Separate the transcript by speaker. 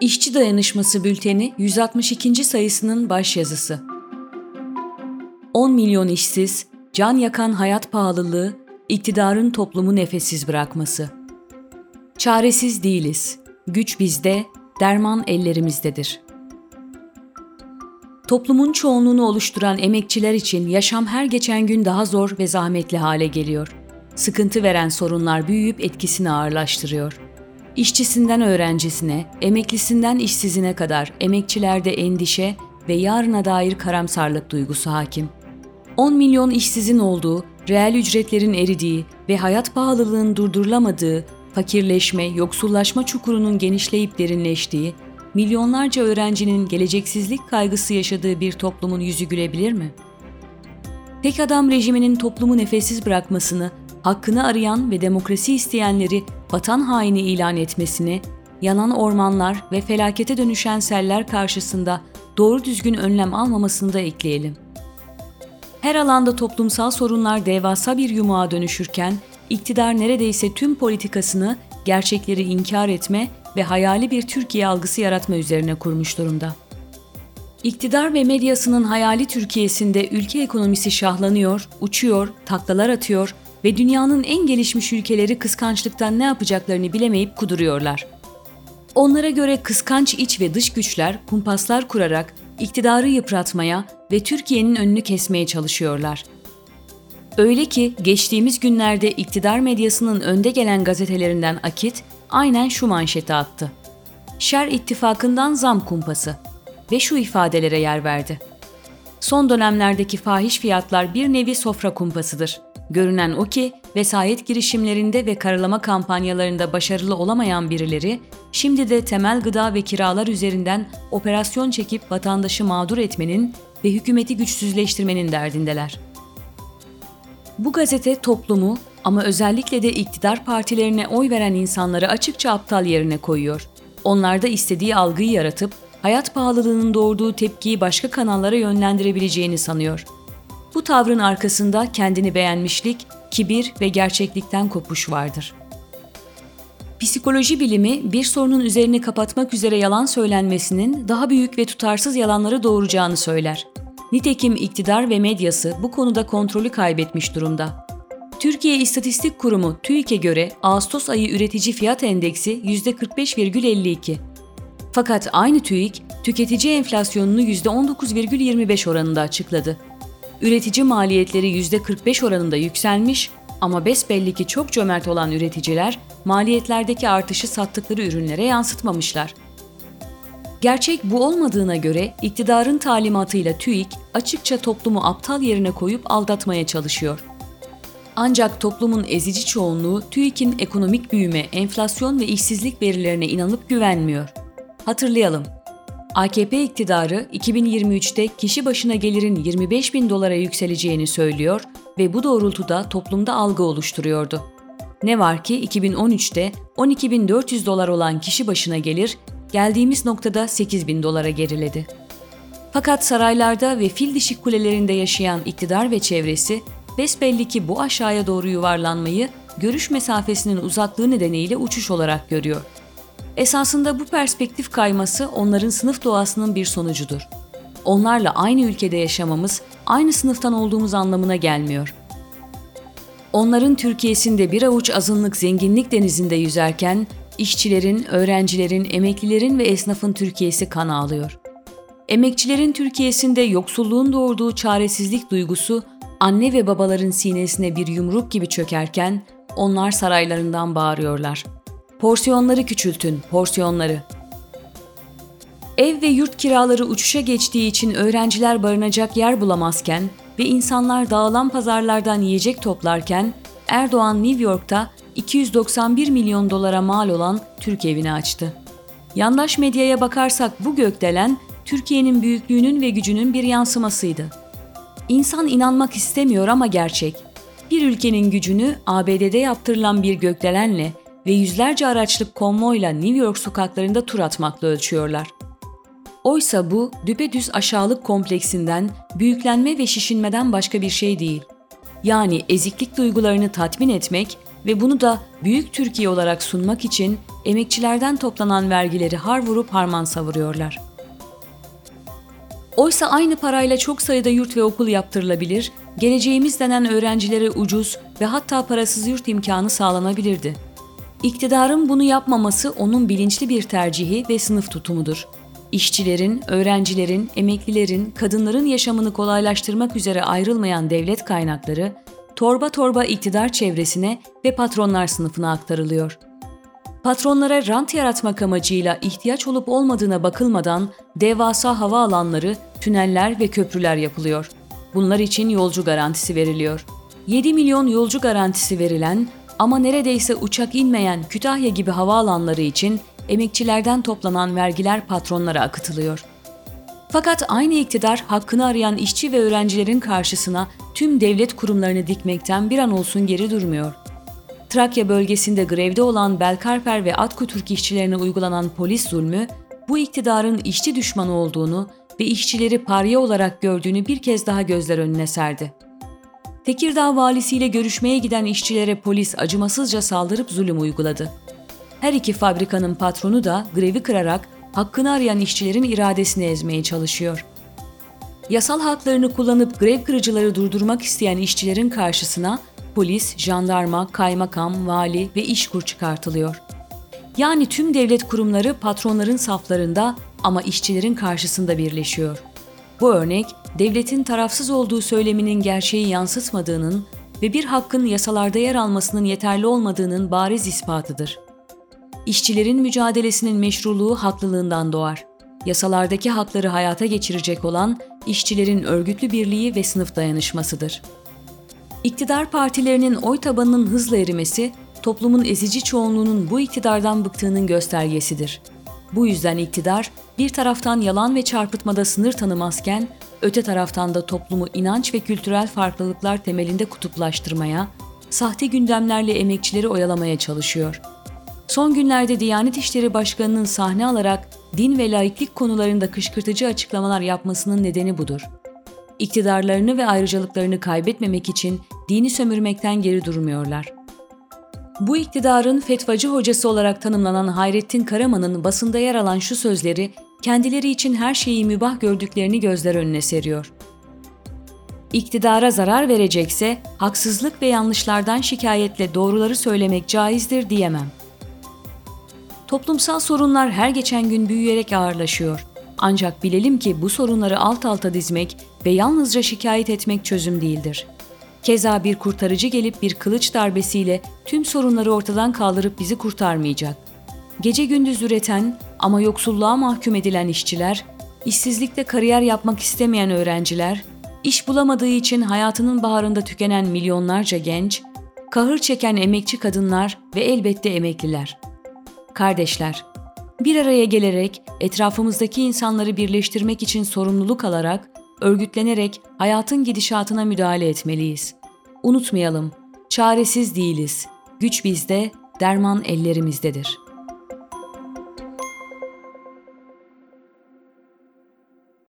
Speaker 1: İşçi Dayanışması Bülteni 162. sayısının başyazısı. 10 milyon işsiz, can yakan hayat pahalılığı, iktidarın toplumu nefessiz bırakması. Çaresiz değiliz. Güç bizde, derman ellerimizdedir. Toplumun çoğunluğunu oluşturan emekçiler için yaşam her geçen gün daha zor ve zahmetli hale geliyor. Sıkıntı veren sorunlar büyüyüp etkisini ağırlaştırıyor. İşçisinden öğrencisine, emeklisinden işsizine kadar emekçilerde endişe ve yarına dair karamsarlık duygusu hakim. 10 milyon işsizin olduğu, reel ücretlerin eridiği ve hayat pahalılığının durdurulamadığı, fakirleşme, yoksullaşma çukurunun genişleyip derinleştiği, milyonlarca öğrencinin geleceksizlik kaygısı yaşadığı bir toplumun yüzü gülebilir mi? Tek adam rejiminin toplumu nefessiz bırakmasını, hakkını arayan ve demokrasi isteyenleri vatan haini ilan etmesini, yanan ormanlar ve felakete dönüşen seller karşısında doğru düzgün önlem almamasını da ekleyelim. Her alanda toplumsal sorunlar devasa bir yumuğa dönüşürken, iktidar neredeyse tüm politikasını gerçekleri inkar etme ve hayali bir Türkiye algısı yaratma üzerine kurmuş durumda. İktidar ve medyasının hayali Türkiye'sinde ülke ekonomisi şahlanıyor, uçuyor, taklalar atıyor ve dünyanın en gelişmiş ülkeleri kıskançlıktan ne yapacaklarını bilemeyip kuduruyorlar. Onlara göre kıskanç iç ve dış güçler kumpaslar kurarak iktidarı yıpratmaya ve Türkiye'nin önünü kesmeye çalışıyorlar. Öyle ki geçtiğimiz günlerde iktidar medyasının önde gelen gazetelerinden Akit aynen şu manşeti attı. Şer ittifakından zam kumpası ve şu ifadelere yer verdi. Son dönemlerdeki fahiş fiyatlar bir nevi sofra kumpasıdır. Görünen o ki vesayet girişimlerinde ve karalama kampanyalarında başarılı olamayan birileri şimdi de temel gıda ve kiralar üzerinden operasyon çekip vatandaşı mağdur etmenin ve hükümeti güçsüzleştirmenin derdindeler. Bu gazete toplumu ama özellikle de iktidar partilerine oy veren insanları açıkça aptal yerine koyuyor. Onlarda istediği algıyı yaratıp hayat pahalılığının doğurduğu tepkiyi başka kanallara yönlendirebileceğini sanıyor. Bu tavrın arkasında kendini beğenmişlik, kibir ve gerçeklikten kopuş vardır. Psikoloji bilimi bir sorunun üzerini kapatmak üzere yalan söylenmesinin daha büyük ve tutarsız yalanları doğuracağını söyler. Nitekim iktidar ve medyası bu konuda kontrolü kaybetmiş durumda. Türkiye İstatistik Kurumu TÜİK'e göre Ağustos ayı üretici fiyat endeksi %45,52. Fakat aynı TÜİK tüketici enflasyonunu %19,25 oranında açıkladı. Üretici maliyetleri %45 oranında yükselmiş ama besbelli ki çok cömert olan üreticiler maliyetlerdeki artışı sattıkları ürünlere yansıtmamışlar. Gerçek bu olmadığına göre iktidarın talimatıyla TÜİK açıkça toplumu aptal yerine koyup aldatmaya çalışıyor. Ancak toplumun ezici çoğunluğu TÜİK'in ekonomik büyüme, enflasyon ve işsizlik verilerine inanıp güvenmiyor. Hatırlayalım, AKP iktidarı 2023'te kişi başına gelirin 25 bin dolara yükseleceğini söylüyor ve bu doğrultuda toplumda algı oluşturuyordu. Ne var ki 2013'te 12.400 dolar olan kişi başına gelir geldiğimiz noktada 8 bin dolara geriledi. Fakat saraylarda ve fil dişi kulelerinde yaşayan iktidar ve çevresi besbelli ki bu aşağıya doğru yuvarlanmayı görüş mesafesinin uzaklığı nedeniyle uçuş olarak görüyor. Esasında bu perspektif kayması onların sınıf doğasının bir sonucudur. Onlarla aynı ülkede yaşamamız, aynı sınıftan olduğumuz anlamına gelmiyor. Onların Türkiye'sinde bir avuç azınlık zenginlik denizinde yüzerken, işçilerin, öğrencilerin, emeklilerin ve esnafın Türkiye'si kan ağlıyor. Emekçilerin Türkiye'sinde yoksulluğun doğurduğu çaresizlik duygusu anne ve babaların sinesine bir yumruk gibi çökerken onlar saraylarından bağırıyorlar. Porsiyonları küçültün, porsiyonları. Ev ve yurt kiraları uçuşa geçtiği için öğrenciler barınacak yer bulamazken ve insanlar dağılan pazarlardan yiyecek toplarken Erdoğan New York'ta 291 milyon dolara mal olan Türk evini açtı. Yandaş medyaya bakarsak bu gökdelen Türkiye'nin büyüklüğünün ve gücünün bir yansımasıydı. İnsan inanmak istemiyor ama gerçek. Bir ülkenin gücünü ABD'de yaptırılan bir gökdelenle ve yüzlerce araçlık konvoyla New York sokaklarında tur atmakla ölçüyorlar. Oysa bu düpedüz aşağılık kompleksinden, büyüklenme ve şişinmeden başka bir şey değil. Yani eziklik duygularını tatmin etmek, ve bunu da büyük Türkiye olarak sunmak için emekçilerden toplanan vergileri har vurup harman savuruyorlar. Oysa aynı parayla çok sayıda yurt ve okul yaptırılabilir, geleceğimiz denen öğrencilere ucuz ve hatta parasız yurt imkanı sağlanabilirdi. İktidarın bunu yapmaması onun bilinçli bir tercihi ve sınıf tutumudur. İşçilerin, öğrencilerin, emeklilerin, kadınların yaşamını kolaylaştırmak üzere ayrılmayan devlet kaynakları, torba torba iktidar çevresine ve patronlar sınıfına aktarılıyor. Patronlara rant yaratmak amacıyla ihtiyaç olup olmadığına bakılmadan devasa hava alanları, tüneller ve köprüler yapılıyor. Bunlar için yolcu garantisi veriliyor. 7 milyon yolcu garantisi verilen ama neredeyse uçak inmeyen Kütahya gibi havaalanları için emekçilerden toplanan vergiler patronlara akıtılıyor. Fakat aynı iktidar hakkını arayan işçi ve öğrencilerin karşısına tüm devlet kurumlarını dikmekten bir an olsun geri durmuyor. Trakya bölgesinde grevde olan Belkarper ve Atkutürk işçilerine uygulanan polis zulmü, bu iktidarın işçi düşmanı olduğunu ve işçileri pariye olarak gördüğünü bir kez daha gözler önüne serdi. Tekirdağ valisiyle görüşmeye giden işçilere polis acımasızca saldırıp zulüm uyguladı. Her iki fabrikanın patronu da grevi kırarak hakkını arayan işçilerin iradesini ezmeye çalışıyor. Yasal haklarını kullanıp grev kırıcıları durdurmak isteyen işçilerin karşısına polis, jandarma, kaymakam, vali ve işkur çıkartılıyor. Yani tüm devlet kurumları patronların saflarında ama işçilerin karşısında birleşiyor. Bu örnek, devletin tarafsız olduğu söyleminin gerçeği yansıtmadığının ve bir hakkın yasalarda yer almasının yeterli olmadığının bariz ispatıdır. İşçilerin mücadelesinin meşruluğu haklılığından doğar. Yasalardaki hakları hayata geçirecek olan işçilerin örgütlü birliği ve sınıf dayanışmasıdır. İktidar partilerinin oy tabanının hızla erimesi, toplumun ezici çoğunluğunun bu iktidardan bıktığının göstergesidir. Bu yüzden iktidar bir taraftan yalan ve çarpıtmada sınır tanımazken, öte taraftan da toplumu inanç ve kültürel farklılıklar temelinde kutuplaştırmaya, sahte gündemlerle emekçileri oyalamaya çalışıyor. Son günlerde Diyanet İşleri Başkanı'nın sahne alarak din ve laiklik konularında kışkırtıcı açıklamalar yapmasının nedeni budur. İktidarlarını ve ayrıcalıklarını kaybetmemek için dini sömürmekten geri durmuyorlar. Bu iktidarın fetvacı hocası olarak tanımlanan Hayrettin Karaman'ın basında yer alan şu sözleri kendileri için her şeyi mübah gördüklerini gözler önüne seriyor. İktidara zarar verecekse haksızlık ve yanlışlardan şikayetle doğruları söylemek caizdir diyemem. Toplumsal sorunlar her geçen gün büyüyerek ağırlaşıyor. Ancak bilelim ki bu sorunları alt alta dizmek ve yalnızca şikayet etmek çözüm değildir. Keza bir kurtarıcı gelip bir kılıç darbesiyle tüm sorunları ortadan kaldırıp bizi kurtarmayacak. Gece gündüz üreten ama yoksulluğa mahkum edilen işçiler, işsizlikte kariyer yapmak istemeyen öğrenciler, iş bulamadığı için hayatının baharında tükenen milyonlarca genç, kahır çeken emekçi kadınlar ve elbette emekliler. Kardeşler, bir araya gelerek etrafımızdaki insanları birleştirmek için sorumluluk alarak, örgütlenerek hayatın gidişatına müdahale etmeliyiz. Unutmayalım, çaresiz değiliz. Güç bizde, derman ellerimizdedir.''